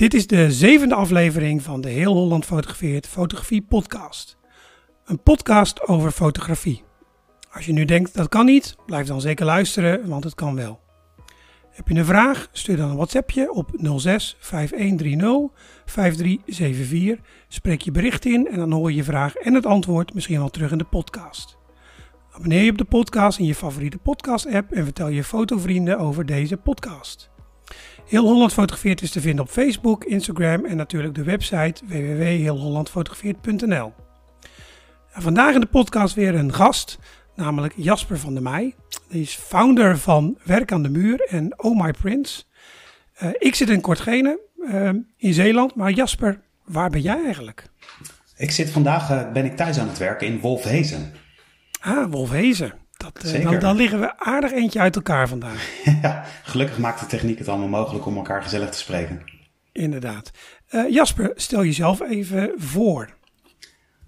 Dit is de zevende aflevering van de Heel Holland Fotografeert Fotografie Podcast. Een podcast over fotografie. Als je nu denkt dat kan niet, blijf dan zeker luisteren, want het kan wel. Heb je een vraag? Stuur dan een WhatsAppje op 06 5130 5374. Spreek je bericht in en dan hoor je je vraag en het antwoord misschien wel terug in de podcast. Abonneer je op de podcast in je favoriete podcast-app en vertel je fotovrienden over deze podcast. Heel Holland Fotografeert is te vinden op Facebook, Instagram en natuurlijk de website www.heelhollandfotografeert.nl. Vandaag in de podcast weer een gast, namelijk Jasper van der Meij. Hij is founder van Werk aan de Muur en Oh My Prince. Uh, ik zit in Kortgene uh, in Zeeland, maar Jasper, waar ben jij eigenlijk? Ik zit vandaag, uh, ben ik thuis aan het werken in Wolfhezen. Ah, Wolfhezen. Dat, uh, dan, dan, liggen we aardig eentje uit elkaar vandaag. ja, gelukkig maakt de techniek het allemaal mogelijk om elkaar gezellig te spreken. Inderdaad. Uh, Jasper, stel jezelf even voor.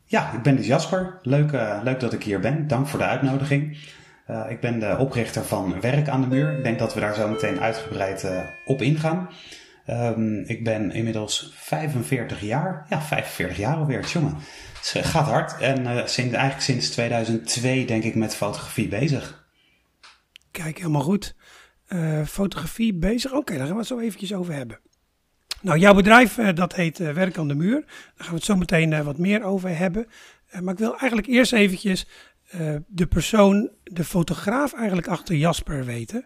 Ja, ik ben dus Jasper. Leuk, uh, leuk dat ik hier ben. Dank voor de uitnodiging. ik ben de oprichter van Werk aan de Muur. Ik denk dat we daar zo meteen uitgebreid op ingaan. Um, ik ben inmiddels 45 jaar. Ja, 45 jaar alweer, jongen. Het gaat hard en uh, sinds, eigenlijk sinds 2002 denk ik met fotografie bezig. Kijk, helemaal goed. Uh, fotografie bezig, oké, okay, daar gaan we het zo eventjes over hebben. Nou, jouw bedrijf uh, dat heet Werk aan de Muur. Daar gaan we het zo meteen wat meer over hebben. maar ik wil eigenlijk eerst eventjes de persoon, de fotograaf eigenlijk achter Jasper weten.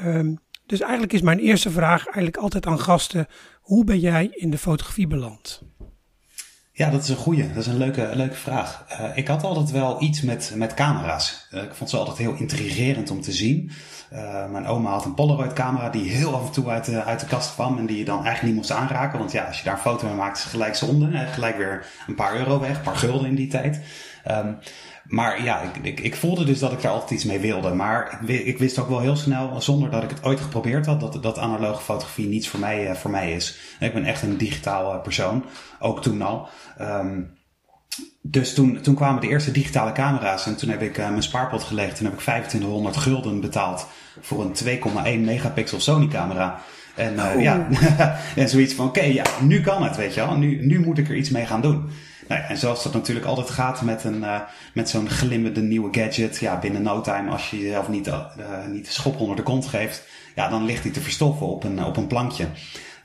Um, dus eigenlijk is mijn eerste vraag eigenlijk altijd aan gasten: hoe ben jij in de fotografie beland? Ja, dat is een goeie. Dat is een leuke, leuke vraag. Uh, ik had altijd wel iets met, met camera's. Uh, ik vond ze altijd heel intrigerend om te zien. Uh, mijn oma had een Polaroid camera die heel af en toe uit de, uit de kast kwam en die je dan eigenlijk niet moest aanraken. Want ja, als je daar een foto mee maakt is het gelijk zonde. Hè? Gelijk weer een paar euro weg, een paar gulden in die tijd. Um, maar ja, ik, ik, ik, voelde dus dat ik daar altijd iets mee wilde. Maar ik, wist ook wel heel snel, zonder dat ik het ooit geprobeerd had, dat, dat analoge fotografie niets voor mij, uh, voor mij is. ik ben echt een digitaal persoon, ook toen al. Um, dus toen, toen kwamen de eerste digitale camera's en toen heb ik mijn spaarpot gelegd. Toen heb ik 2500 gulden betaald voor een 2,1 megapixel Sony camera. En uh, oh. ja, en zoiets van oké, okay, ja, nu kan het, weet je wel. Nu, nu moet ik er iets mee gaan doen. Nou ja, en zoals dat natuurlijk altijd gaat met, een, uh, met zo'n glimmende nieuwe gadget. Ja, binnen no time, als je jezelf niet, uh, niet de schop onder de kont geeft, ja, dan ligt hij te verstoffen op een, op een plankje.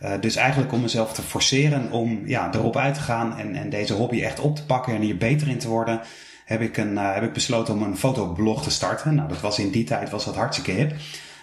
Uh, dus eigenlijk om mezelf te forceren om ja, erop uit te gaan en, en deze hobby echt op te pakken en hier beter in te worden, heb ik, een, heb ik besloten om een fotoblog te starten. Nou, dat was in die tijd was dat hartstikke hip.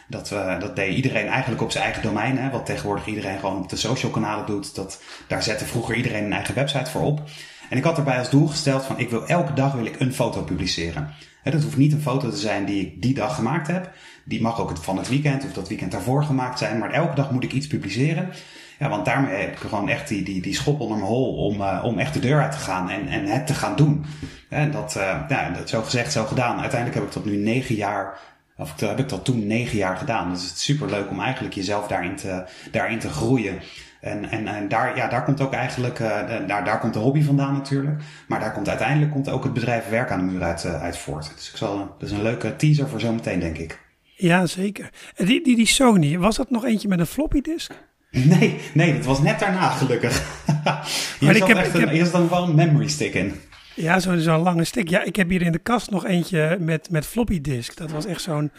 Dat, uh, dat deed iedereen eigenlijk op zijn eigen domein. Hè, wat tegenwoordig iedereen gewoon op de social kanalen doet. Dat, daar zette vroeger iedereen een eigen website voor op. En ik had erbij als doel gesteld van ik wil elke dag wil ik een foto publiceren. Dat hoeft niet een foto te zijn die ik die dag gemaakt heb. Die mag ook van het weekend of dat weekend daarvoor gemaakt zijn. Maar elke dag moet ik iets publiceren. Ja, want daarmee heb ik gewoon echt die, die, die schop onder mijn hol om, uh, om echt de deur uit te gaan en, en het te gaan doen. En dat, uh, ja, dat zo gezegd, zo gedaan. Uiteindelijk heb ik dat nu negen jaar of heb ik dat toen negen jaar gedaan. Dus het is super leuk om eigenlijk jezelf daarin te, daarin te groeien. En, en, en daar, ja, daar komt ook eigenlijk, uh, daar, daar komt de hobby vandaan natuurlijk. Maar daar komt uiteindelijk komt ook het bedrijf Werk aan de Muur uit, uit voort. Dus ik zal, dat is een leuke teaser voor zometeen, denk ik. Ja, zeker. Die, die, die Sony, was dat nog eentje met een floppy disk? Nee, nee, dat was net daarna gelukkig. hier, maar ik heb, echt een, heb... hier zat dan wel een memory stick in. Ja, zo'n zo lange stick. Ja, ik heb hier in de kast nog eentje met, met floppy disk. Dat was echt zo'n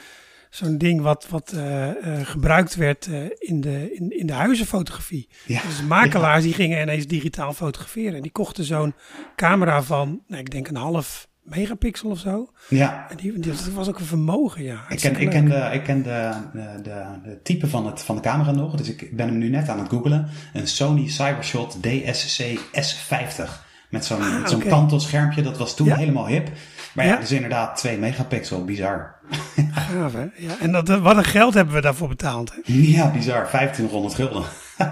zo'n ding wat, wat uh, uh, gebruikt werd uh, in, de, in, in de huizenfotografie. Ja, dus makelaars die gingen ineens digitaal fotograferen. En die kochten zo'n camera van, nou, ik denk een half megapixel of zo. Ja. En die, dat was ook een vermogen, ja. Ik ken, ik ken, de, ik ken de, de, de, type van, het, van de camera nog. Dus ik ben hem nu net aan het googlen. Een Sony Cybershot DSC S50. Met zo'n ah, zo'n okay. kantelschermpje. Dat was toen ja. helemaal hip. Maar ja, ja, dus inderdaad 2 megapixel. Bizar. Gaaf, hè? Ja, en dat, wat een geld hebben we daarvoor betaald, hè? Ja, bizar. 2500 gulden.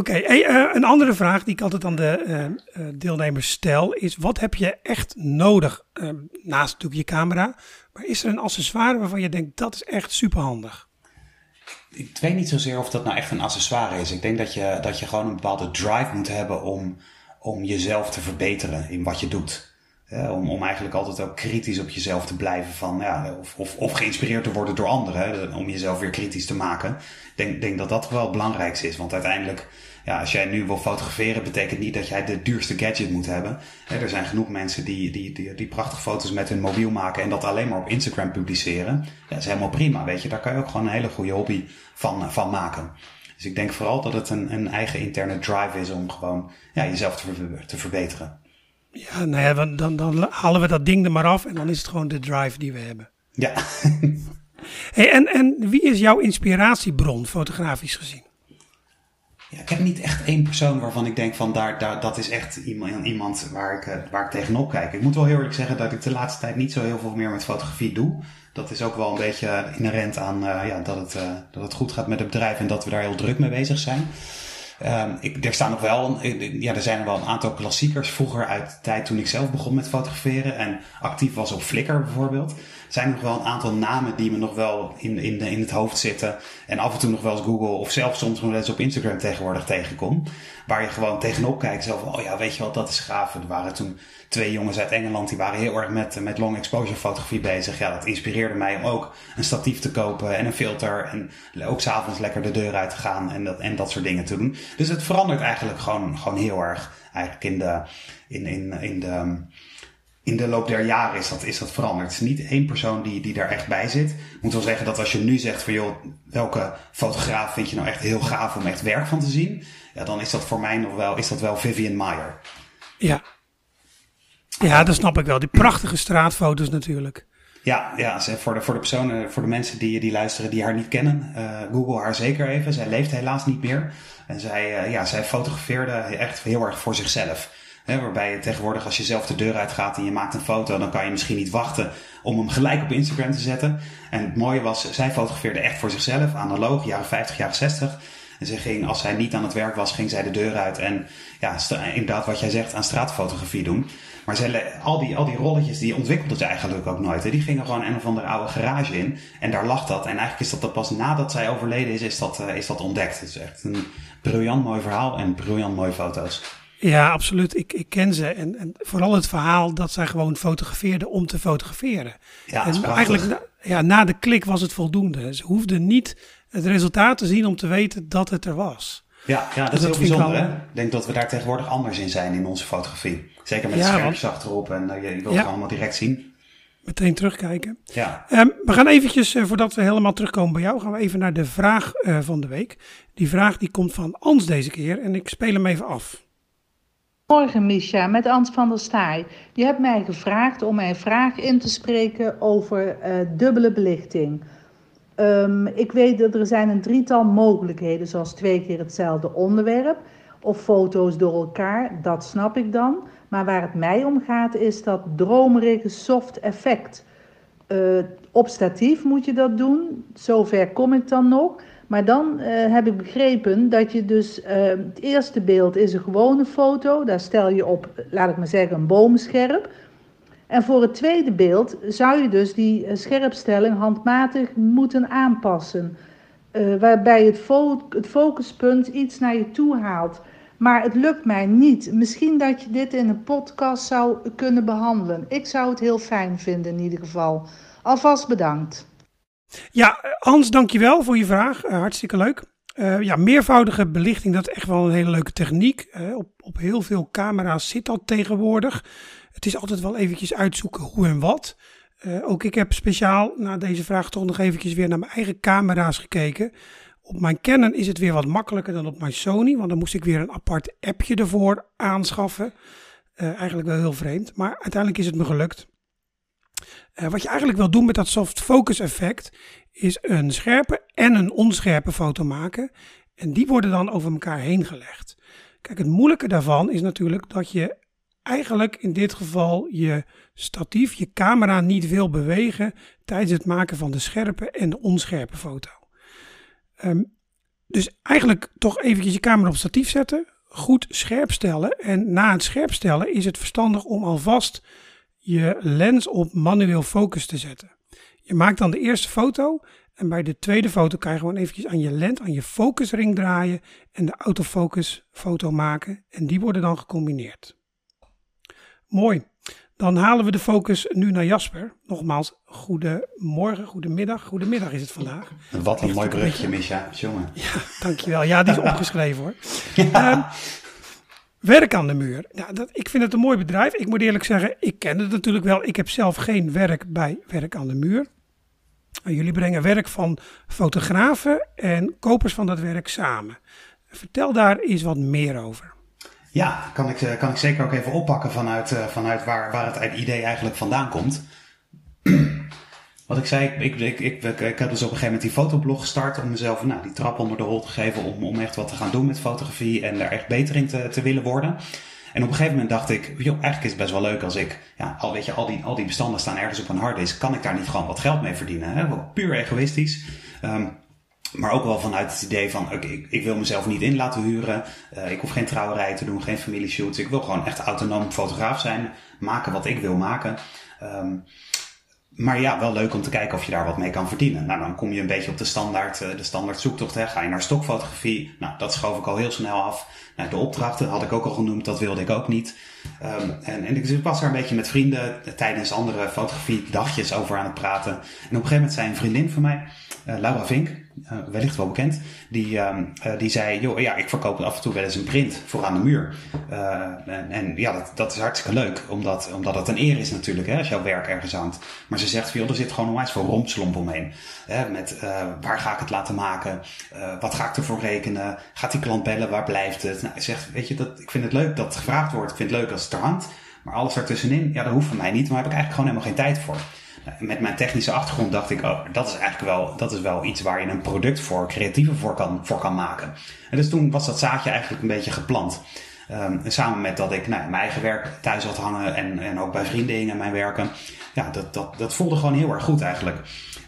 Oké, uh, een andere vraag die ik altijd aan de uh, uh, deelnemers stel is: wat heb je echt nodig naast natuurlijk je camera? Maar is er een accessoire waarvan je denkt dat is echt superhandig? Ik weet niet zozeer of dat nou echt een accessoire is. Ik denk dat je, dat je gewoon een bepaalde drive moet hebben om, om jezelf te verbeteren in wat je doet. om, om eigenlijk altijd ook kritisch op jezelf te blijven van, ja, of, of, geïnspireerd te worden door anderen, om jezelf weer kritisch te maken. Ik denk, denk dat dat wel het belangrijkste is, want uiteindelijk, ja, als jij nu wil fotograferen, betekent niet dat jij de duurste gadget moet hebben. er zijn genoeg mensen die, die, die, die prachtige foto's met hun mobiel maken en dat alleen maar op Instagram publiceren. dat is helemaal prima, weet je. Daar kan je ook gewoon een hele goede hobby van, van maken. Dus ik denk vooral dat het een, een eigen interne drive is om gewoon ja, jezelf te, te verbeteren. Ja, nou ja, dan, dan halen we dat ding er maar af en dan is het gewoon de drive die we hebben. Ja. hey, en, en wie is jouw inspiratiebron, fotografisch gezien? Ja, ik heb niet echt één persoon waarvan ik denk van daar, daar, dat is echt iemand, waar, ik, eh, waar ik tegenop kijk. Ik moet wel heel eerlijk zeggen dat ik de laatste tijd niet zo heel veel meer met fotografie doe. Dat is ook wel een beetje inherent aan uh, ja, dat, het, uh, dat het goed gaat met het bedrijf en dat we daar heel druk mee bezig zijn. Um, ik, er staan nog wel, ja, er zijn wel een aantal klassiekers vroeger uit de tijd toen ik zelf begon met fotograferen en actief was op Flickr bijvoorbeeld. Zijn nog wel een aantal namen die me nog wel in, in, in het hoofd zitten. En af en toe nog wel eens Google of zelfs soms nog eens op Instagram tegenwoordig tegenkom. Waar je gewoon tegenop kijkt. Zo van, oh ja, weet je wat, dat is gaaf. Er waren toen twee jongens uit Engeland die waren heel erg met, met long exposure fotografie bezig. Ja, dat inspireerde mij om ook een statief te kopen en een filter. En ook s'avonds lekker de deur uit te gaan en dat, en dat soort dingen te doen. Dus het verandert eigenlijk gewoon, gewoon heel erg eigenlijk in de, in, in, in de, in de loop der jaren is dat, is dat veranderd. Het is niet één persoon die, die daar echt bij zit. Ik moet wel zeggen dat als je nu zegt van joh, welke fotograaf vind je nou echt heel gaaf om echt werk van te zien? Ja, dan is dat voor mij nog wel, is dat wel Vivian Meyer. Ja, ja, dat snap ik wel. Die prachtige straatfoto's natuurlijk. Ja, ja voor, de, voor de personen, voor de mensen die, die luisteren die haar niet kennen, uh, google haar zeker even. Zij leeft helaas niet meer. En zij, uh, ja, zij fotografeerde echt heel erg voor zichzelf. Waarbij je tegenwoordig als je zelf de deur uitgaat en je maakt een foto, dan kan je misschien niet wachten om hem gelijk op Instagram te zetten. En het mooie was, zij fotografeerde echt voor zichzelf, analoog, jaren 50, jaren 60. En ze ging, als zij niet aan het werk was, ging zij de deur uit en ja, inderdaad wat jij zegt, aan straatfotografie doen. Maar al, die, al die rolletjes die ontwikkelde ze eigenlijk ook nooit. Hè. Die gingen gewoon een of andere oude garage in. En daar lag dat. En eigenlijk is dat pas nadat zij overleden is, is dat, uh, is dat ontdekt. Het is echt een briljant mooi verhaal en briljant mooie foto's. Ja, absoluut. Ik, ik ken ze. En, en vooral het verhaal dat zij gewoon fotografeerde om te fotograferen. Ja, en eigenlijk na, ja, na de klik was het voldoende. Ze hoefden niet het resultaat te zien om te weten dat het er was. Ja, ja dat, is heel bijzonder. Ik, ik denk dat we daar tegenwoordig anders in zijn in onze fotografie. Zeker met ja, schermpjes achterop en uh, je wilt het allemaal direct zien. Meteen terugkijken. Ja. Um, we gaan eventjes, uh, voordat we helemaal terugkomen bij jou, gaan we even naar de vraag uh, van de week. Die vraag die komt van Ans deze keer en ik speel hem even af. Morgen Misha, met Ans van der Staaij. Je hebt mij gevraagd om mijn vraag in te spreken over dubbele belichting. Um, ik weet dat er zijn een drietal mogelijkheden, zoals twee keer hetzelfde onderwerp of foto's door elkaar, dat snap ik dan. Maar waar het mij om gaat is dat dromerige soft effect. Uh, op statief moet je dat doen, zover kom ik dan nog. Maar dan uh, heb ik begrepen dat je dus, uh, het eerste beeld is een gewone foto, daar stel je op, laat ik maar zeggen, een boomscherp. En voor het tweede beeld zou je dus die scherpstelling handmatig moeten aanpassen. Waarbij het, het, focuspunt iets naar je toe haalt. Maar het lukt mij niet. Misschien dat je dit in een podcast zou kunnen behandelen. Ik zou het heel fijn vinden in ieder geval. Alvast bedankt. Ja, Hans, dankjewel voor je vraag. Uh, hartstikke leuk. Uh, ja, meervoudige belichting, dat is echt wel een hele leuke techniek. Uh, op, op heel veel camera's zit dat tegenwoordig. Het is altijd wel eventjes uitzoeken hoe en wat. Ook ik heb speciaal na deze vraag toch nog eventjes weer naar mijn eigen camera's gekeken. Op mijn Canon is het weer wat makkelijker dan op mijn Sony, want dan moest ik weer een apart appje ervoor aanschaffen. Eigenlijk wel heel vreemd, maar uiteindelijk is het me gelukt. Uh, wat je eigenlijk wil doen met dat soft focus effect, is een scherpe en een onscherpe foto maken. En die worden dan over elkaar heen gelegd. Kijk, het moeilijke daarvan is natuurlijk dat je eigenlijk in dit geval je statief, je camera niet wil bewegen tijdens het maken van de scherpe en de onscherpe foto. Um, dus eigenlijk toch eventjes je camera op statief zetten, goed scherp stellen en na het scherp stellen is het verstandig om alvast je lens op manueel focus te zetten. Je maakt dan de eerste foto en bij de tweede foto kan je gewoon eventjes aan je lens, aan je focusring draaien en de autofocus foto maken en die worden dan gecombineerd. Mooi. Dan halen we de focus nu naar Jasper. Nogmaals, goedemorgen, goedemiddag. Goedemiddag is het vandaag. Wat een mooi brugje, Misha. Jongen. Ja, dankjewel. Ja, die is opgeschreven hoor. Ja. Um, werk aan de muur. Nou, dat, ik vind het een mooi bedrijf. Ik moet eerlijk zeggen, ik ken het natuurlijk wel. Ik heb zelf geen werk bij Werk aan de Muur. Jullie brengen werk van fotografen en kopers van dat werk samen. Vertel daar eens wat meer over. Ja, kan ik, kan ik zeker ook even oppakken vanuit, vanuit waar, waar het idee eigenlijk vandaan komt. Wat ik zei, ik, ik, ik, ik, heb dus op een gegeven moment die fotoblog gestart om mezelf nou, die trap onder de rol te geven om, om echt wat te gaan doen met fotografie en daar echt beter in te, willen worden. En op een gegeven moment dacht ik, joh, eigenlijk is het best wel leuk als ik, ja, al weet je, al die, al die bestanden staan ergens op een harddisk, kan ik daar niet gewoon wat geld mee verdienen? Hè? Puur egoïstisch. Um, maar ook wel vanuit het idee van, ik, ik, ik wil mezelf niet in laten huren. Uh, ik hoef geen trouwerij te doen, geen familieshoots. Ik wil gewoon echt autonoom fotograaf zijn. Maken wat ik wil maken. Um, maar ja, wel leuk om te kijken of je daar wat mee kan verdienen. Nou, dan kom je een beetje op de standaard, de standaard zoektocht. Hè. Ga je naar stokfotografie? Nou, dat schoof ik al heel snel af. Nou, de opdrachten had ik ook al genoemd, dat wilde ik ook niet. Um, en, en ik was daar een beetje met vrienden tijdens andere fotografie dagjes over aan het praten. En op een gegeven moment zei een vriendin van mij, Laura Vink, uh, wellicht wel bekend, die, um, uh, die zei, joh, ja, ik verkoop af en toe wel eens een print voor aan de muur. en, en ja, dat, dat is hartstikke leuk, omdat, omdat het een eer is natuurlijk, hè, als jouw werk ergens hangt. Maar ze zegt, joh, er zit gewoon onwijs veel rompslomp omheen. Hè, met waar ga ik het laten maken? wat ga ik ervoor rekenen? Gaat die klant bellen? Waar blijft het? Nou, zegt, weet je, dat, ik vind het leuk dat het gevraagd wordt. Ik vind het leuk als het er hangt. Maar alles ertussenin, ja, dat hoeft van mij niet. Maar daar heb ik eigenlijk gewoon helemaal geen tijd voor. Met mijn technische achtergrond dacht ik, oh, dat is eigenlijk wel, dat is wel iets waar je een product voor, creatiever voor kan, voor kan maken. En dus toen was dat zaadje eigenlijk een beetje geplant. Um, samen met dat ik nou, mijn eigen werk thuis had hangen en, en ook bij vrienden mijn werken. Ja, dat, dat, dat voelde gewoon heel erg goed eigenlijk.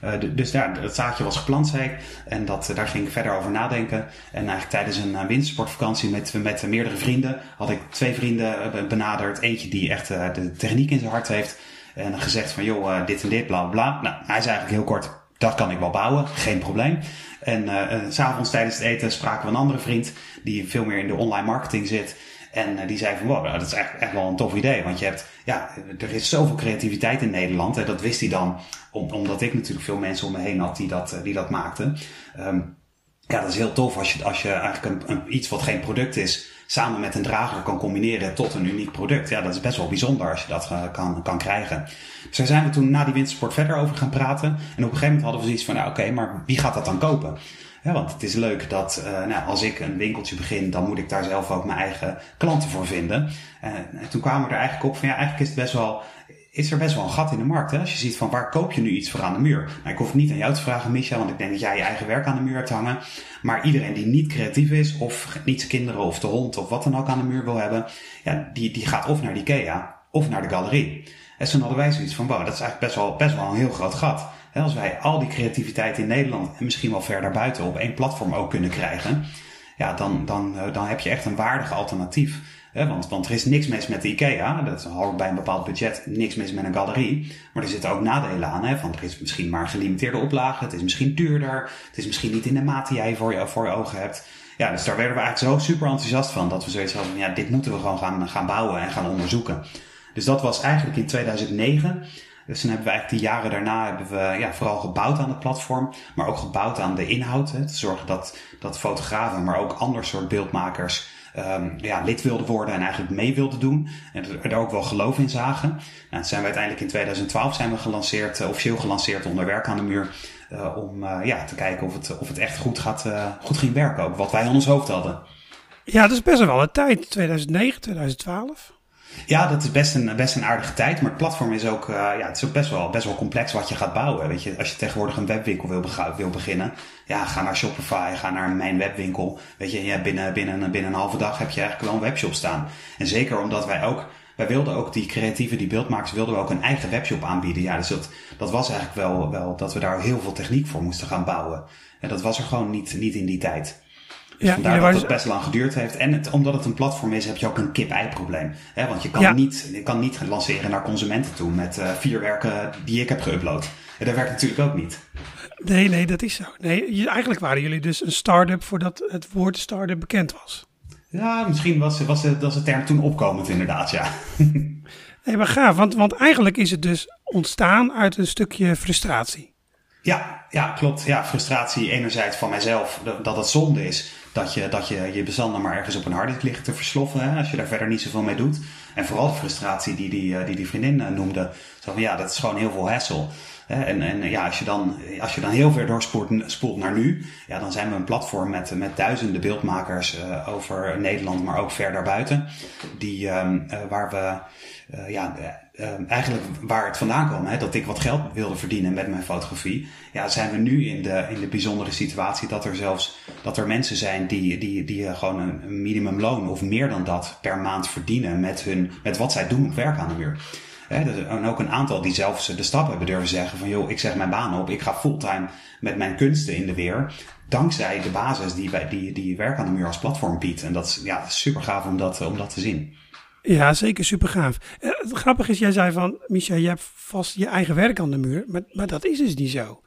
Uh, dus ja, het zaadje was geplant, zei ik. En dat, daar ging ik verder over nadenken. En eigenlijk tijdens een uh, wintersportvakantie met, met meerdere vrienden had ik twee vrienden benaderd. Eentje die echt de techniek in zijn hart heeft. En gezegd van, joh, dit en dit, bla bla. Nou, hij zei eigenlijk heel kort, dat kan ik wel bouwen, geen probleem. En uh, s'avonds tijdens het eten spraken we een andere vriend die veel meer in de online marketing zit. En die zei van, wow, dat is echt, echt wel een tof idee. Want je hebt, ja, er is zoveel creativiteit in Nederland. En dat wist hij dan, om, omdat ik natuurlijk veel mensen om me heen had die dat, die dat maakten. Um, ja, dat is heel tof als je, als je eigenlijk een, een, iets wat geen product is, samen met een drager kan combineren tot een uniek product. Ja, dat is best wel bijzonder als je dat uh, kan, kan krijgen. Dus daar zijn we toen na die wintersport verder over gaan praten. En op een gegeven moment hadden we zoiets van, nou oké, maar wie gaat dat dan kopen? Ja, want het is leuk dat uh, nou, als ik een winkeltje begin, dan moet ik daar zelf ook mijn eigen klanten voor vinden. Uh, en toen kwamen we er eigenlijk op van ja, eigenlijk is het best wel is er best wel een gat in de markt. Hè? Als je ziet van waar koop je nu iets voor aan de muur. Nou, ik hoef niet aan jou te vragen, Micha, want ik denk dat jij je eigen werk aan de muur hebt hangen. Maar iedereen die niet creatief is, of niet zijn kinderen of de hond of wat dan ook aan de muur wil hebben, ja, die, die gaat of naar de IKEA of naar de galerie. En toen hadden wij zoiets van, wow, dat is eigenlijk best wel, best wel een heel groot gat. En als wij al die creativiteit in Nederland en misschien wel ver daarbuiten op één platform ook kunnen krijgen, ja, dan, dan, dan heb je echt een waardig alternatief. He, want, er is niks mis met de IKEA. Dat hoort bij een bepaald budget. Niks mis met een galerie. Maar er zitten ook nadelen aan. Hè, er is misschien maar gelimiteerde oplage. Het is misschien duurder. Het is misschien niet in de maat die jij voor je, voor je ogen hebt. Ja, dus daar werden we eigenlijk zo super enthousiast van. Dat we zoiets hadden van, ja, dit moeten we gewoon gaan, gaan bouwen en gaan onderzoeken. Dus dat was eigenlijk in 2009. Dus toen hebben we eigenlijk die jaren daarna hebben we ja, vooral gebouwd aan het platform, maar ook gebouwd aan de inhoud. Hè, te zorgen dat, dat fotografen, maar ook ander soort beeldmakers um, ja, lid wilden worden en eigenlijk mee wilden doen. En er ook wel geloof in zagen. Nou, zijn we uiteindelijk in 2012 zijn we gelanceerd, uh, officieel gelanceerd onder Werk aan de Muur. Uh, om uh, ja, te kijken of het, of het echt goed, gaat, goed ging werken. Ook wat wij aan ons hoofd hadden. Ja, dat is best wel een tijd. 2009, 2012. Ja, dat is best een, best een aardige tijd. Maar het platform is ook, uh, ja, het is ook best, wel, best wel complex wat je gaat bouwen. Weet je, als je tegenwoordig een webwinkel wil, wil beginnen, ja, ga naar Shopify, ga naar mijn webwinkel. Weet je, ja, binnen, binnen, binnen een halve dag heb je eigenlijk wel een webshop staan. En zeker omdat wij ook, wij wilden ook die creatieve, die beeldmakers, wilden we ook een eigen webshop aanbieden. Ja, dus dat, dat was eigenlijk wel, wel dat we daar heel veel techniek voor moesten gaan bouwen. En dat was er gewoon niet, niet in die tijd. Dus ja, vandaar dat het best lang geduurd heeft. En het, omdat het een platform is, heb je ook een kip-ei probleem. He, want je kan, ja. niet, je kan niet lanceren naar consumenten toe met uh, vier werken die ik heb geüpload. En dat werkt natuurlijk ook niet. Nee, nee, dat is zo. Nee, eigenlijk waren jullie dus een start-up voordat het woord start-up bekend was. Ja, misschien was, was, was de term toen opkomend inderdaad, ja. Nee, maar gaaf, want, want eigenlijk is het dus ontstaan uit een stukje frustratie. Ja, ja, klopt. Ja, frustratie enerzijds van mijzelf dat het zonde is dat je dat je, je bestanden maar ergens op een harddisk ligt te versloffen hè, als je daar verder niet zoveel mee doet. En vooral de frustratie die die, eh, die, vriendin eh, noemde. Zo van ja, dat is gewoon heel veel hassle. En, en ja, als je, dan, als je dan heel ver doorspoelt naar nu, ja, dan zijn we een platform met, met duizenden beeldmakers uh, over Nederland, maar ook ver daarbuiten. Die, uh, waar we, ja, eigenlijk waar het vandaan kwam, hè, dat ik wat geld wilde verdienen met mijn fotografie. Ja, zijn we nu in de, in de bijzondere situatie dat er zelfs dat er mensen zijn die, die, die gewoon een minimumloon of meer dan dat per maand verdienen met, hun, met wat zij doen op werk aan de muur. En ook een aantal die zelfs de stap hebben durven zeggen van joh, ik zeg mijn baan op, ik ga fulltime met mijn kunsten in de weer. Dankzij de basis die, bij, die, die Werk aan de Muur als platform biedt. En dat is ja, super gaaf om dat, om dat te zien. Ja, zeker super gaaf. Eh, het grappige is, jij zei van, Micha, je hebt vast je eigen werk aan de muur. Maar, maar dat is dus niet zo.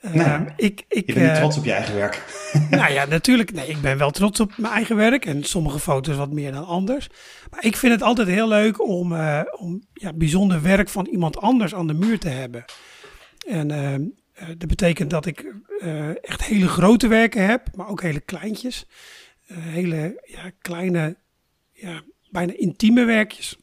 Nee, uh, ik, ik, je bent niet trots op je eigen werk. nou ja, natuurlijk. Nee, ik ben wel trots op mijn eigen werk. En sommige foto's wat meer dan anders. Maar ik vind het altijd heel leuk om, uh, om ja, bijzonder werk van iemand anders aan de muur te hebben. En uh, dat betekent dat ik echt hele grote werken heb, maar ook hele kleintjes. hele ja, kleine, ja, bijna intieme werkjes.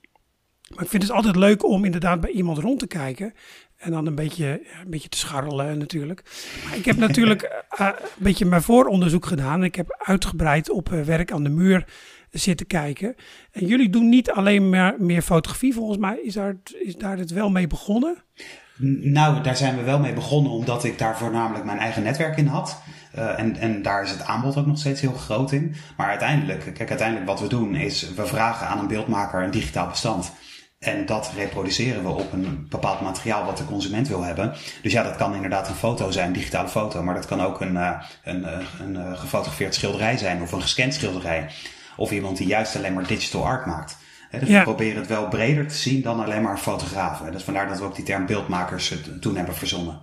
Maar ik vind het altijd leuk om inderdaad bij iemand rond te kijken. En dan een beetje, een beetje te scharrelen natuurlijk. Maar ik heb natuurlijk uh, een beetje mijn vooronderzoek gedaan. Ik heb uitgebreid op uh, werk aan de muur zitten kijken. En jullie doen niet alleen maar meer fotografie. Volgens mij is daar, is daar het wel mee begonnen. Nou, daar zijn we wel mee begonnen omdat ik daar voornamelijk mijn eigen netwerk in had. Uh, en, en daar is het aanbod ook nog steeds heel groot in. Maar uiteindelijk, kijk, uiteindelijk wat we doen is we vragen aan een beeldmaker een digitaal bestand. En dat reproduceren we op een bepaald materiaal wat de consument wil hebben. Dus ja, dat kan inderdaad een foto zijn, een digitale foto. Maar dat kan ook een, uh, een, uh, een uh, gefotografeerd schilderij zijn of een gescand schilderij. Of iemand die juist alleen maar digital art maakt. He, dus ja. we proberen het wel breder te zien dan alleen maar fotografen. Dus vandaar dat we ook die term beeldmakers toen hebben verzonnen.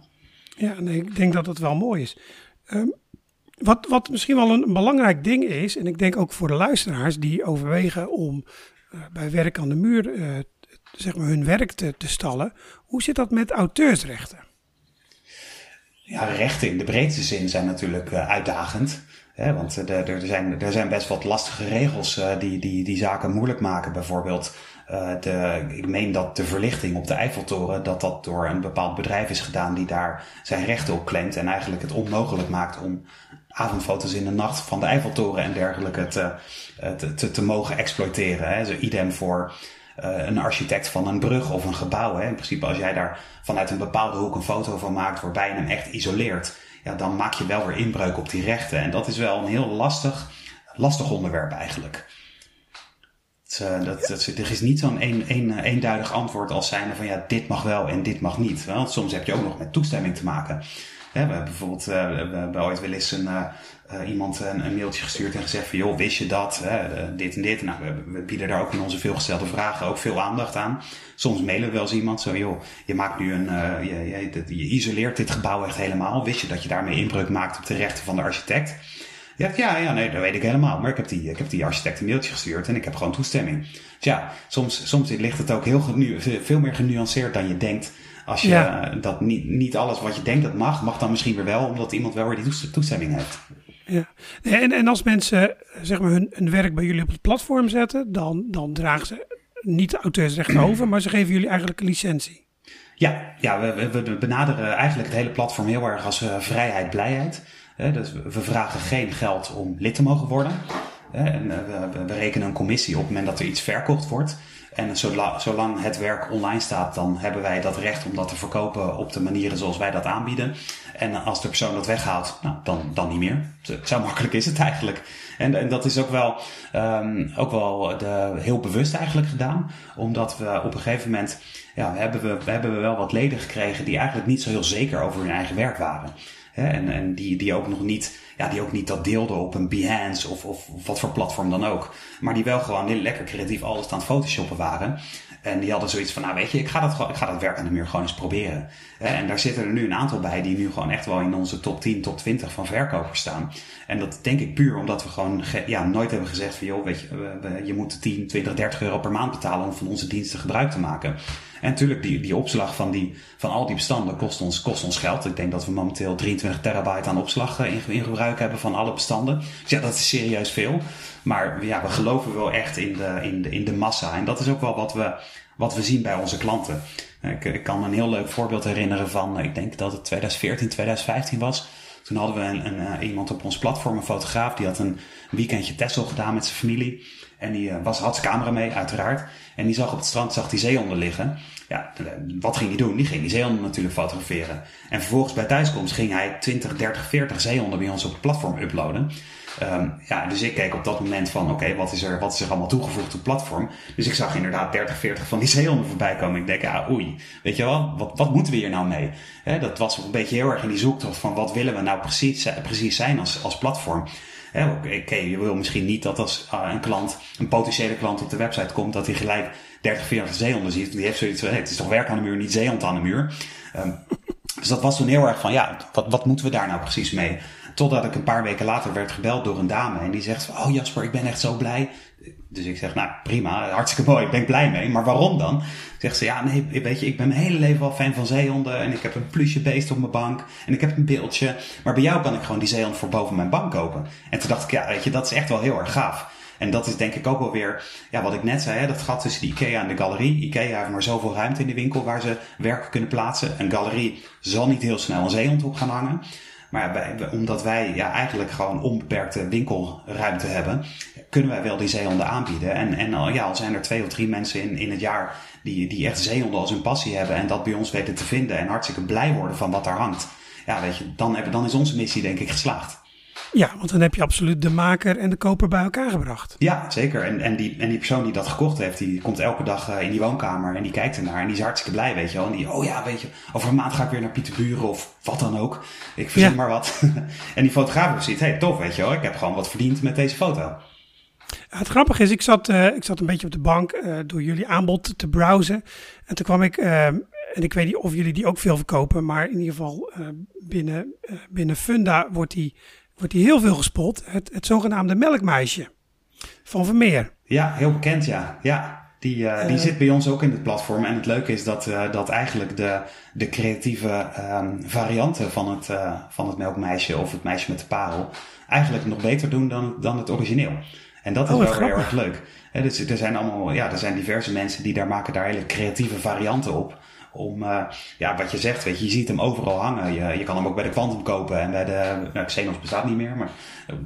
Ja, nee, ik denk dat dat wel mooi is. Um, wat, wat misschien wel een belangrijk ding is, en ik denk ook voor de luisteraars die overwegen om bij werk aan de muur zeg maar, hun werk te, te stallen. Hoe zit dat met auteursrechten? Ja, rechten in de breedste zin zijn natuurlijk uitdagend. Want er, zijn, er zijn best wat lastige regels uh, die, die, die zaken moeilijk maken. Bijvoorbeeld, uh, de, ik meen dat de verlichting op de Eiffeltoren, dat dat door een bepaald bedrijf is gedaan die daar zijn rechten op claimt. En eigenlijk het onmogelijk maakt om avondfoto's in de nacht van de Eiffeltoren en dergelijke te, te, te, te mogen exploiteren. Hè. Zo idem voor een architect van een brug of een gebouw. Hè. In principe als jij daar vanuit een bepaalde hoek een foto van maakt waarbij je hem echt isoleert, ja, dan maak je wel weer inbreuk op die rechten. En dat is wel een heel lastig, lastig onderwerp eigenlijk. Uh, dat, dat, er is niet zo'n een, een, eenduidig antwoord als zijnde van ja, dit mag wel en dit mag niet. Want soms heb je ook nog met toestemming te maken. we hebben bijvoorbeeld uh, we hebben ooit wel eens een, uh, iemand een, een, mailtje gestuurd en gezegd van joh, wist je dat, hè, dit en dit. Nou, we, we, bieden daar ook in onze veelgestelde vragen ook veel aandacht aan. Soms mailen we wel eens iemand zo joh, je maakt nu een, uh, je, je, je, isoleert dit gebouw echt helemaal. Wist je dat je daarmee inbreuk maakt op de rechten van de architect? Ja, ja, ja, nee, dat weet ik helemaal. Maar ik heb die, ik heb die architect een mailtje gestuurd en ik heb gewoon toestemming. Dus ja, soms, soms ligt het ook heel genu veel meer genuanceerd dan je denkt. Als je ja. dat niet, niet alles wat je denkt dat mag, mag dan misschien weer wel, omdat iemand wel weer die toestemming heeft. Ja, en, en als mensen zeg maar, hun, hun werk bij jullie op het platform zetten, dan, dan dragen ze niet de auteursrechten over, maar ze geven jullie eigenlijk een licentie. Ja, ja we, we benaderen eigenlijk het hele platform heel erg als uh, vrijheid, blijheid. dus we vragen geen geld om lid te mogen worden. en uh, we, we rekenen een commissie op het moment dat er iets verkocht wordt. En zolang, het werk online staat, dan hebben wij dat recht om dat te verkopen op de manieren zoals wij dat aanbieden. En als de persoon dat weghaalt, nou, dan, dan niet meer. Zo makkelijk is het eigenlijk. En, en dat is ook wel, um, ook wel de, heel bewust eigenlijk gedaan. Omdat we op een gegeven moment, ja, hebben we, hebben we wel wat leden gekregen die eigenlijk niet zo heel zeker over hun eigen werk waren. En en die, die, ook nog niet, ja, die ook niet dat deelde op een Behance of, of, of wat voor platform dan ook. Maar die wel gewoon heel lekker creatief alles aan het photoshoppen waren. En die hadden zoiets van, nou weet je, ik ga dat, ik ga dat werk aan de muur gewoon eens proberen. En daar zitten er nu een aantal bij die nu gewoon echt wel in onze top 10, top 20 van verkopers staan. En dat denk ik puur omdat we gewoon ge- ja, nooit hebben gezegd van, joh, weet je, je moet 10, 20, 30 euro per maand betalen om van onze diensten gebruik te maken. En natuurlijk, die, die opslag van, die, van al die bestanden kost ons, kost ons geld. Ik denk dat we momenteel 23 terabyte aan opslag eh, in, in gebruik hebben van alle bestanden. Dus ja, dat is serieus veel. Maar ja, we geloven wel echt in de, in de, in de massa. En dat is ook wel wat we, wat we zien bij onze klanten. Ik, ik kan me een heel leuk voorbeeld herinneren van, eh, ik denk dat het 2014, 2015 was. Toen hadden we een, een, eh, iemand op ons platform, een fotograaf, die had een weekendje Texel gedaan met zijn familie. En die eh, was, had zijn camera mee, uiteraard. En die zag op het strand zag die zeehonden liggen. Ja, wat ging hij doen? Die ging die zeehonden natuurlijk fotograferen. En vervolgens bij thuiskomst ging hij 20, 30, 40 zeehonden bij ons op het platform uploaden. Ehm, ja, dus ik keek op dat moment van, oké, wat is er wat is er allemaal toegevoegd op het platform? Dus ik zag inderdaad 30, 40 van die zeehonden voorbij komen. Ik denk, ja, oei, weet je wel, wat, wat moeten we hier nou mee? Dat was een beetje heel erg in die zoektocht van, wat willen we nou precies, precies zijn als, als platform? Oké, je wil misschien niet dat als uh, een klant, een potentiële klant op de website komt, dat hij gelijk 30, 40 zeehonden ziet. Die heeft zoiets van, het is toch werk aan de muur, niet zeehond aan de muur. Um, dus dat was toen heel erg van, ja, wat, wat moeten we daar nou precies mee? Totdat ik een paar weken later werd gebeld door een dame en die zegt van, oh Jasper, ik ben echt zo blij. Dus ik zeg, nou prima, hartstikke mooi, ik ben blij mee. Maar waarom dan? Zegt ze, ja nee, weet je, ik ben mijn hele leven al fan van zeehonden. En ik heb een plusje beest op mijn bank. En ik heb een beeldje. Maar bij jou kan ik gewoon die zeehond voor boven mijn bank kopen. En toen dacht ik, ja weet je, dat is echt wel heel erg gaaf. En dat is denk ik ook wel weer, ja, wat ik net zei, hè, dat gat tussen de IKEA en de galerie. IKEA heeft maar zoveel ruimte in de winkel waar ze werken kunnen plaatsen. Een galerie zal niet heel snel een zeehond op gaan hangen. Maar wij, omdat wij ja, eigenlijk gewoon onbeperkte winkelruimte hebben, kunnen wij wel die zeehonden aanbieden. En, en al, ja, al zijn er twee of drie mensen in, in het jaar die, die echt zeehonden als hun passie hebben en dat bij ons weten te vinden en hartstikke blij worden van wat daar hangt. Ja, weet je, dan, hebben, dan is onze missie denk ik geslaagd. Ja, want dan heb je absoluut de maker en de koper bij elkaar gebracht. Ja, zeker. En, en, die, en die persoon die dat gekocht heeft, die komt elke dag uh, in die woonkamer en die kijkt ernaar. En die is hartstikke blij, weet je wel. En die, oh ja, weet je, over een maand ga ik weer naar Pieterburen of wat dan ook. Ik verzin ja. maar wat. en die fotograaf ziet, hé, hey, tof, weet je wel. Ik heb gewoon wat verdiend met deze foto. Het grappige is, ik zat, uh, ik zat een beetje op de bank uh, door jullie aanbod te browsen. En toen kwam ik, uh, en ik weet niet of jullie die ook veel verkopen, maar in ieder geval binnen, binnen Funda wordt die wordt hij heel veel gespot. Het, het zogenaamde melkmeisje van Vermeer. Ja, heel bekend, ja. ja. Die, uh, die uh, zit bij ons ook in het platform. En het leuke is dat, uh, dat eigenlijk de, de creatieve um, varianten van het, van het melkmeisje of het meisje met de parel eigenlijk nog beter doen dan, dan het origineel. En dat is oh, wel grappig. heel erg leuk. He, dus er zijn allemaal, ja, er zijn diverse mensen die daar maken daar hele creatieve varianten op om, uh, ja, wat je zegt, weet je, je ziet hem overal hangen. Je, je kan hem ook bij de Quantum kopen en bij de, nou, Xenos bestaat niet meer, maar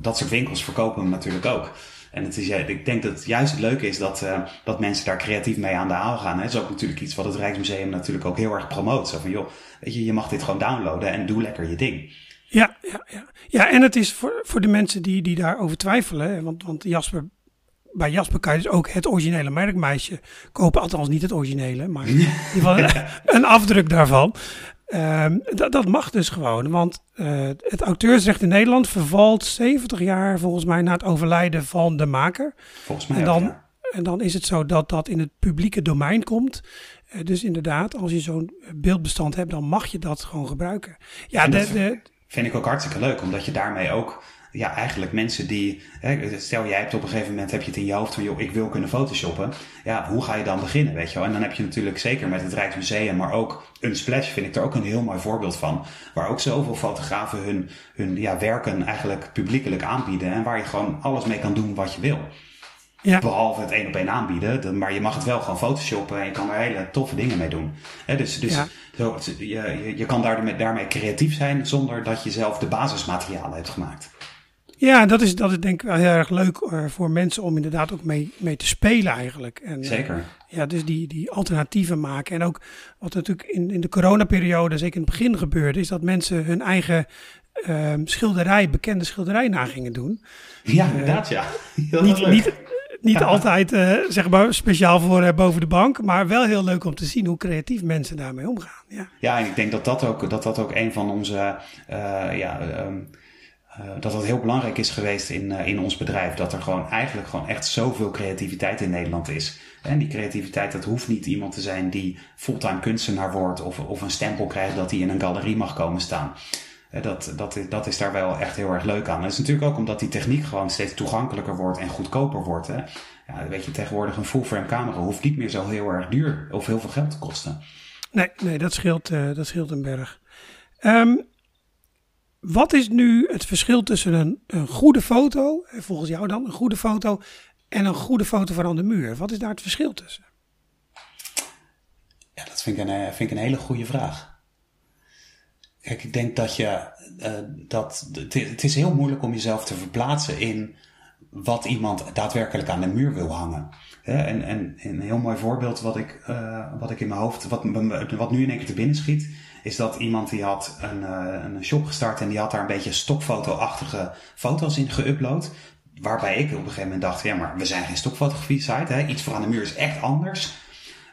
dat soort winkels verkopen hem natuurlijk ook. En het is, ik denk dat het juist het leuke is dat, uh, dat mensen daar creatief mee aan de haal gaan. Dat is ook natuurlijk iets wat het Rijksmuseum natuurlijk ook heel erg promoot. Zo van, joh, weet je, je mag dit gewoon downloaden en doe lekker je ding. Ja, ja, ja. ja en het is voor, voor de mensen die, die daarover twijfelen, want, want Jasper bij Jasper kan je dus ook het originele merkmeisje kopen. Althans niet het originele, maar in ieder geval een, een afdruk daarvan. Um, dat, mag dus gewoon, want uh, het auteursrecht in Nederland vervalt 70 jaar volgens mij na het overlijden van de maker. Volgens mij en dan, ja. en dan is het zo dat dat in het publieke domein komt. Uh, dus inderdaad, als je zo'n beeldbestand hebt, dan mag je dat gewoon gebruiken. Ja, de, dat de, vind ik ook hartstikke leuk, omdat je daarmee ook ja, eigenlijk mensen die, hè, stel jij hebt op een gegeven moment heb je het in je hoofd van, joh, ik wil kunnen photoshoppen. Ja, hoe ga je dan beginnen, weet je wel? En dan heb je natuurlijk zeker met het Rijksmuseum, maar ook Unsplash vind ik er ook een heel mooi voorbeeld van. Waar ook zoveel fotografen hun, hun ja, werken eigenlijk publiekelijk aanbieden en waar je gewoon alles mee kan doen wat je wil. Ja. Behalve het één op één aanbieden, maar je mag het wel gewoon photoshoppen en je kan er hele toffe dingen mee doen. He, dus dus Ja. zo, je, je, je kan daarmee, daarmee creatief zijn zonder dat je zelf de basismaterialen hebt gemaakt. Ja, dat is, dat is denk ik wel heel erg leuk uh, voor mensen om inderdaad ook mee, mee te spelen eigenlijk. En, uh, Zeker. ja, dus die, die alternatieven maken. En ook wat natuurlijk in, in de coronaperiode, zeker in het begin gebeurde, is dat mensen hun eigen uh, schilderij, bekende schilderij na gingen doen. Ja, inderdaad, ja. Heel niet, leuk. niet, niet altijd uh, zeg maar speciaal voor uh, boven de bank, maar wel heel leuk om te zien hoe creatief mensen daarmee omgaan. Ja, ja en ik denk dat dat ook, dat dat ook een van onze uh, ja, um, dat dat heel belangrijk is geweest in, in ons bedrijf. Dat er gewoon eigenlijk gewoon echt zoveel creativiteit in Nederland is. En die creativiteit, dat hoeft niet iemand te zijn die fulltime kunstenaar wordt of, of een stempel krijgt dat hij in een galerie mag komen staan. Dat, dat, dat is daar wel echt heel erg leuk aan. Het is natuurlijk ook omdat die techniek gewoon steeds toegankelijker wordt en goedkoper wordt. Hè? Ja, weet je, tegenwoordig een full-frame camera hoeft niet meer zo heel erg duur of heel veel geld te kosten. Nee, nee dat, scheelt, dat scheelt een berg. Um, wat is nu het verschil tussen een, goede foto, volgens jou dan, een goede foto en een goede foto van aan de muur? Wat is daar het verschil tussen? Ja, dat vind ik een, eh, vind ik een hele goede vraag. Kijk, ik denk dat je uh, dat het is heel moeilijk om jezelf te verplaatsen in wat iemand daadwerkelijk aan de muur wil hangen. En, en, een heel mooi voorbeeld wat ik, uh, wat ik in mijn hoofd, wat, wat nu in één keer te binnen schiet, is dat iemand die had een, uh, een shop gestart en die had daar een beetje stokfoto-achtige foto's in geüpload. Waarbij ik op een gegeven moment dacht, ja maar we zijn geen stokfotografie site, hè? iets voor aan de muur is echt anders.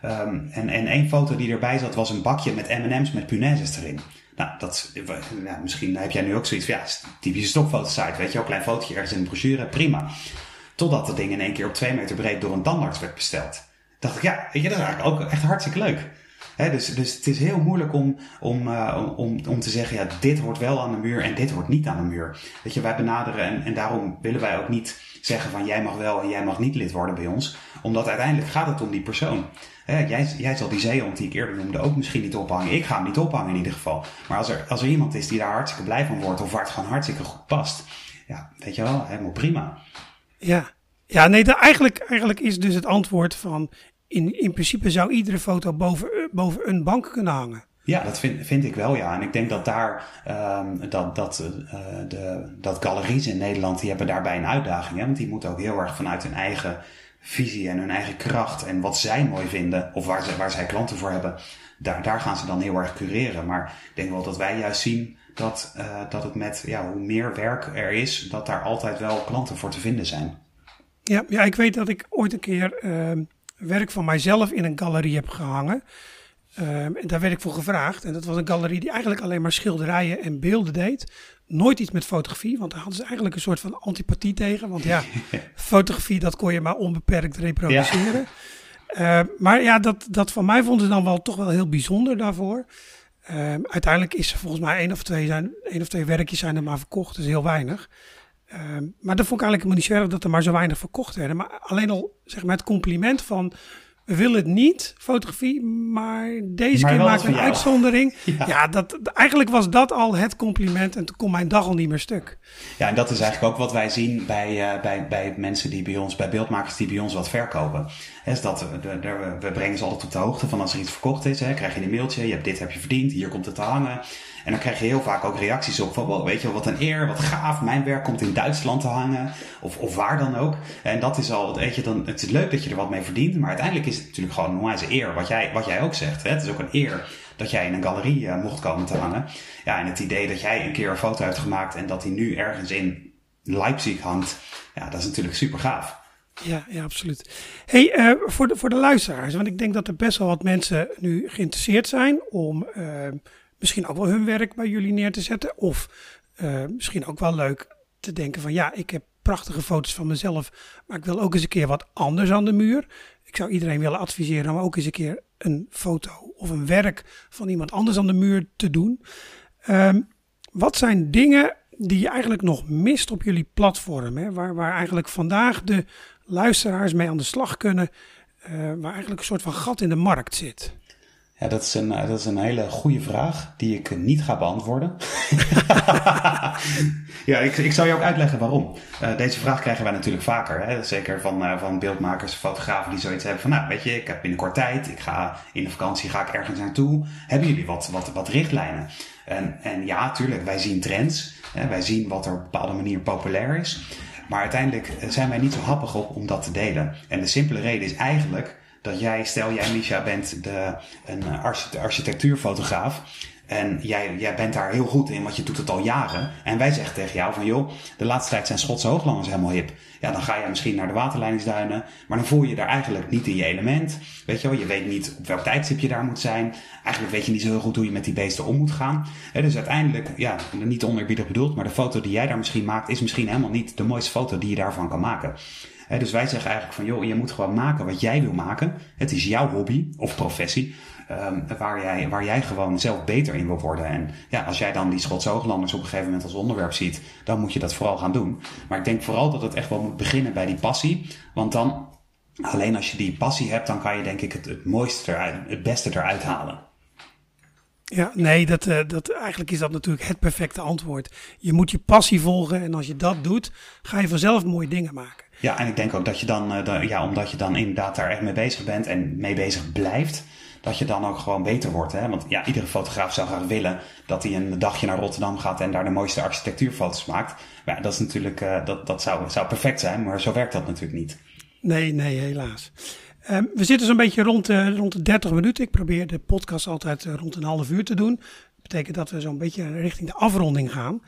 Um, en, en één foto die erbij zat was een bakje met M&M's met punaises erin. Nou, dat, nou, misschien heb jij nu ook zoiets van, ja, typische stokfotosite, weet je, ook klein fotootje ergens in de brochure, prima. Totdat dat ding in één keer op twee meter breed door een tandarts werd besteld. Dacht ik, ja, weet je, dat is eigenlijk ook echt hartstikke leuk. Dus, dus het is heel moeilijk om, om, uh, om, om te zeggen, ja, dit hoort wel aan de muur en dit hoort niet aan de muur. Weet je, wij benaderen en, en daarom willen wij ook niet zeggen van jij mag wel en jij mag niet lid worden bij ons. Omdat uiteindelijk gaat het om die persoon. Jij, jij zal die zeehond die ik eerder noemde ook misschien niet ophangen. Ik ga hem niet ophangen in ieder geval. Maar als er, als er iemand is die daar hartstikke blij van wordt of waar het gewoon hartstikke goed past. Ja, weet je wel, helemaal prima. Ja, ja nee, eigenlijk, eigenlijk is dus het antwoord van in, in principe zou iedere foto boven, boven een bank kunnen hangen. Ja, dat vind, vind ik wel, ja. En ik denk dat daar, um, dat, dat, uh, de, dat galeries in Nederland, die hebben daarbij een uitdaging. Hè? Want die moeten ook heel erg vanuit hun eigen visie en hun eigen kracht en wat zij mooi vinden, of waar, ze, waar zij klanten voor hebben, daar, daar gaan ze dan heel erg cureren. Maar ik denk wel dat wij juist zien dat, uh, dat het met, ja, hoe meer werk er is, dat daar altijd wel klanten voor te vinden zijn. Ja, ja ik weet dat ik ooit een keer uh, werk van mijzelf in een galerie heb gehangen. Um, en daar werd ik voor gevraagd. En dat was een galerie die eigenlijk alleen maar schilderijen en beelden deed. Nooit iets met fotografie, want daar hadden ze eigenlijk een soort van antipathie tegen. Want ja, fotografie, dat kon je maar onbeperkt reproduceren. Ja. Uh, maar ja, dat, dat van mij vonden ze dan wel toch wel heel bijzonder daarvoor. Uh, uiteindelijk is er volgens mij één of twee, zijn, één of twee werkjes zijn er maar verkocht, dus heel weinig. Uh, maar dat vond ik eigenlijk helemaal niet zo erg dat er maar zo weinig verkocht werden. Maar alleen al zeg maar het compliment van we willen het niet, fotografie, maar deze keer maken we een uitzondering. Ja, dat, eigenlijk was dat al het compliment en toen kon mijn dag al niet meer stuk. Ja, en dat is eigenlijk ook wat wij zien bij, uh, bij, bij mensen die bij ons, bij beeldmakers die bij ons wat verkopen. Is dat de, de, we brengen ze altijd op de hoogte van als er iets verkocht is. Hè, krijg je een mailtje, je hebt dit heb je verdiend, hier komt het te hangen. En dan krijg je heel vaak ook reacties op van, weet je wat een eer, wat gaaf, mijn werk komt in Duitsland te hangen. Of, of waar dan ook. En dat is al, weet je, dan, het is leuk dat je er wat mee verdient, maar uiteindelijk is het natuurlijk gewoon een onwijze eer, wat jij, wat jij ook zegt. Hè? Het is ook een eer dat jij in een galerie uh, mocht komen te hangen. Ja, en het idee dat jij een keer een foto hebt gemaakt en dat die nu ergens in Leipzig hangt, ja, dat is natuurlijk super gaaf. Ja, ja, absoluut. Hey, uh, voor, de, voor de luisteraars, want ik denk dat er best wel wat mensen nu geïnteresseerd zijn om uh, misschien ook wel hun werk bij jullie neer te zetten. Of uh, misschien ook wel leuk te denken van ja, ik heb prachtige foto's van mezelf, maar ik wil ook eens een keer wat anders aan de muur. Ik zou iedereen willen adviseren om ook eens een keer een foto of een werk van iemand anders aan de muur te doen. Um, wat zijn dingen die je eigenlijk nog mist op jullie platform? Hè? Waar, waar eigenlijk vandaag de luisteraars mee aan de slag kunnen, uh, waar eigenlijk een soort van gat in de markt zit? Ja, dat is, een, eh, dat is een hele goede vraag die ik niet ga beantwoorden. ja, ik, ik zal je ook uitleggen waarom. Uh, deze vraag krijgen wij natuurlijk vaker. Hè? Zeker van, uh, van beeldmakers, fotografen die zoiets hebben van... nou, weet je, ik heb binnenkort tijd. Ik ga in de vakantie ga ik ergens naartoe. Hebben jullie wat, wat, wat richtlijnen? En, en ja, tuurlijk, wij zien trends. Hè? Wij zien wat er op een bepaalde manier populair is. Maar uiteindelijk zijn wij niet zo happig op om dat te delen. En de simpele reden is eigenlijk dat jij, stel jij Misha bent de, een architectuurfotograaf. En jij, jij bent daar heel goed in, want je doet het al jaren. En wij zeggen tegen jou van joh, de laatste tijd zijn Schotse hooglanders helemaal hip. Ja, dan ga je misschien naar de waterleidingsduinen, maar dan voel je je daar eigenlijk niet in je element. Weet je wel, je weet niet op welk tijdstip je daar moet zijn. Eigenlijk weet je niet zo heel goed hoe je met die beesten om moet gaan. dus uiteindelijk, ja, niet onerbiedig bedoeld, maar de foto die jij daar misschien maakt, is misschien helemaal niet de mooiste foto die je daarvan kan maken. Dus wij zeggen eigenlijk van, joh, je moet gewoon maken wat jij wil maken. Het is jouw hobby of professie. Um, waar, jij, waar jij gewoon zelf beter in wil worden. En ja, als jij dan die Schotse hooglanders op een gegeven moment als onderwerp ziet, dan moet je dat vooral gaan doen. Maar ik denk vooral dat het echt wel moet beginnen bij die passie. Want dan, alleen als je die passie hebt, dan kan je denk ik het, het mooiste eruit, het beste eruit halen. Ja, nee, dat, uh, dat, eigenlijk is dat natuurlijk het perfecte antwoord. Je moet je passie volgen en als je dat doet, ga je vanzelf mooie dingen maken. Ja, en ik denk ook dat je dan, uh, ja, omdat je dan inderdaad daar echt mee bezig bent en mee bezig blijft, dat je dan ook gewoon beter wordt. Hè? Want ja, iedere fotograaf zou graag willen dat hij een dagje naar Rotterdam gaat en daar de mooiste architectuurfoto's maakt. Maar ja, dat is natuurlijk, uh, dat, dat zou, zou perfect zijn, maar zo werkt dat natuurlijk niet. Nee, nee, helaas. Um, we zitten zo'n beetje rond, rond de 30 minuten. Ik probeer de podcast altijd uh, rond een half uur te doen. Dat betekent dat we zo'n beetje richting de afronding gaan.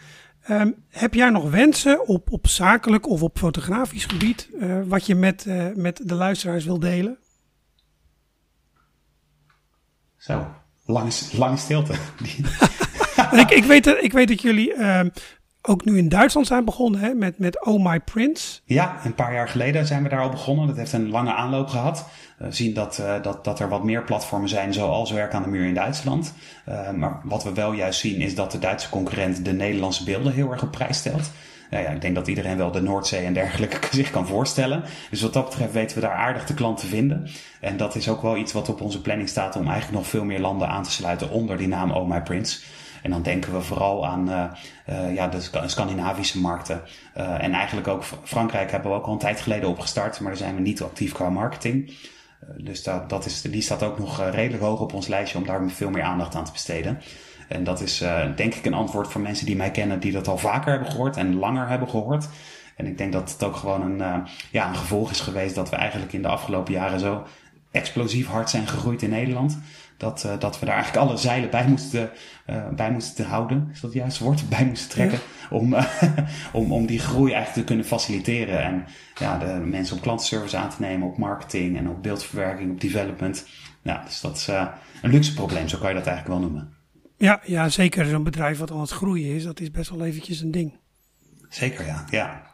Um, heb jij nog wensen op, op zakelijk of op fotografisch gebied, wat je met, met de luisteraars wil delen? Zo, lange, lange stilte. ik, ik, weet, ik weet dat jullie uh, ook nu in Duitsland zijn begonnen hè, met, met Oh My Prince. Ja, een paar jaar geleden zijn we daar al begonnen. Dat heeft een lange aanloop gehad. We zien dat, uh, dat, dat er wat meer platformen zijn, zoals Werk aan de Muur in Duitsland. Uh, maar wat we wel juist zien is dat de Duitse concurrent de Nederlandse beelden heel erg op prijs stelt. Nou ja, ik denk dat iedereen wel de Noordzee en dergelijke zich kan voorstellen. Dus wat dat betreft weten we daar aardig de klant te vinden. En dat is ook wel iets wat op onze planning staat om eigenlijk nog veel meer landen aan te sluiten onder die naam Oh My Prince. En dan denken we vooral aan uh, uh, ja, de Scandinavische markten. Uh, en eigenlijk ook Frankrijk hebben we ook al een tijd geleden opgestart, maar daar zijn we niet actief qua marketing. dus dat, dat is, die staat ook nog redelijk hoog op ons lijstje om daar veel meer aandacht aan te besteden. En dat is denk ik een antwoord voor mensen die mij kennen, die dat al vaker hebben gehoord en langer hebben gehoord. En ik denk dat het ook gewoon een, ja, een gevolg is geweest dat we eigenlijk in de afgelopen jaren zo explosief hard zijn gegroeid in Nederland. Dat, uh, dat we daar eigenlijk alle zeilen bij moesten, bij moesten houden. Is dat het juiste woord? Bij moesten trekken. Ja. Om, om, om die groei eigenlijk te kunnen faciliteren. En ja, de mensen op klantenservice aan te nemen, op marketing en op beeldverwerking, op development. Ja, dus dat is een luxe probleem, zo kan je dat eigenlijk wel noemen. Ja, ja zeker. Zo'n bedrijf wat aan het groeien is, dat is best wel eventjes een ding. Zeker, ja. Ja,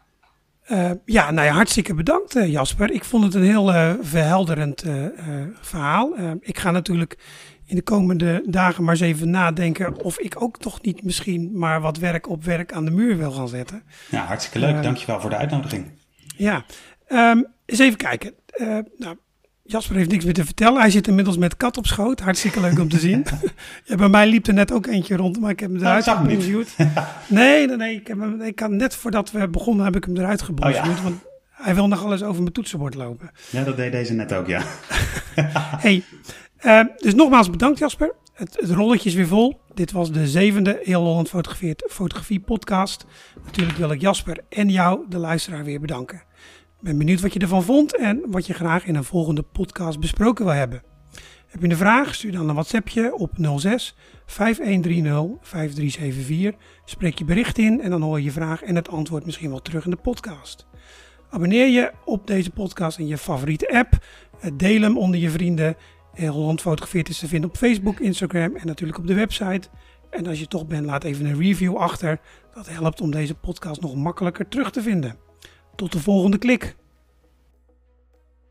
uh, ja nou ja, hartstikke bedankt uh, Jasper. Ik vond het een heel uh, verhelderend verhaal. ik ga natuurlijk in de komende dagen maar eens even nadenken of ik ook toch niet misschien maar wat werk op werk aan de muur wil gaan zetten. Ja, hartstikke leuk. Dankjewel voor de uitnodiging. Ja, um, eens even kijken. nou, Jasper heeft niks meer te vertellen. Hij zit inmiddels met kat op schoot. Hartstikke leuk om te zien. ja, bij mij liep er net ook eentje rond, maar ik heb hem eruit gebonjourd. nee, nee, nee. Ik, heb hem, ik had net voordat we begonnen heb ik hem eruit gebonjourd. Oh, ja. Want hij wil nog alles over mijn toetsenbord lopen. Ja, dat deed deze net ook, ja. hey, uh, dus nogmaals bedankt Jasper. Het, het, rolletje is weer vol. Dit was de zevende Heel Holland Fotografeert Fotografie podcast. Natuurlijk wil ik Jasper en jou, de luisteraar, weer bedanken ben benieuwd wat je ervan vond en wat je graag in een volgende podcast besproken wil hebben. Heb je een vraag? Stuur dan een WhatsAppje op 06 5130 5374. Spreek je bericht in en dan hoor je je vraag en het antwoord misschien wel terug in de podcast. Abonneer je op deze podcast in je favoriete app. Deel hem onder je vrienden. Holland Fotografeert is te vinden op Facebook, Instagram en natuurlijk op de website. En als je toch bent, laat even een review achter. Dat helpt om deze podcast nog makkelijker terug te vinden. Tot de volgende klik.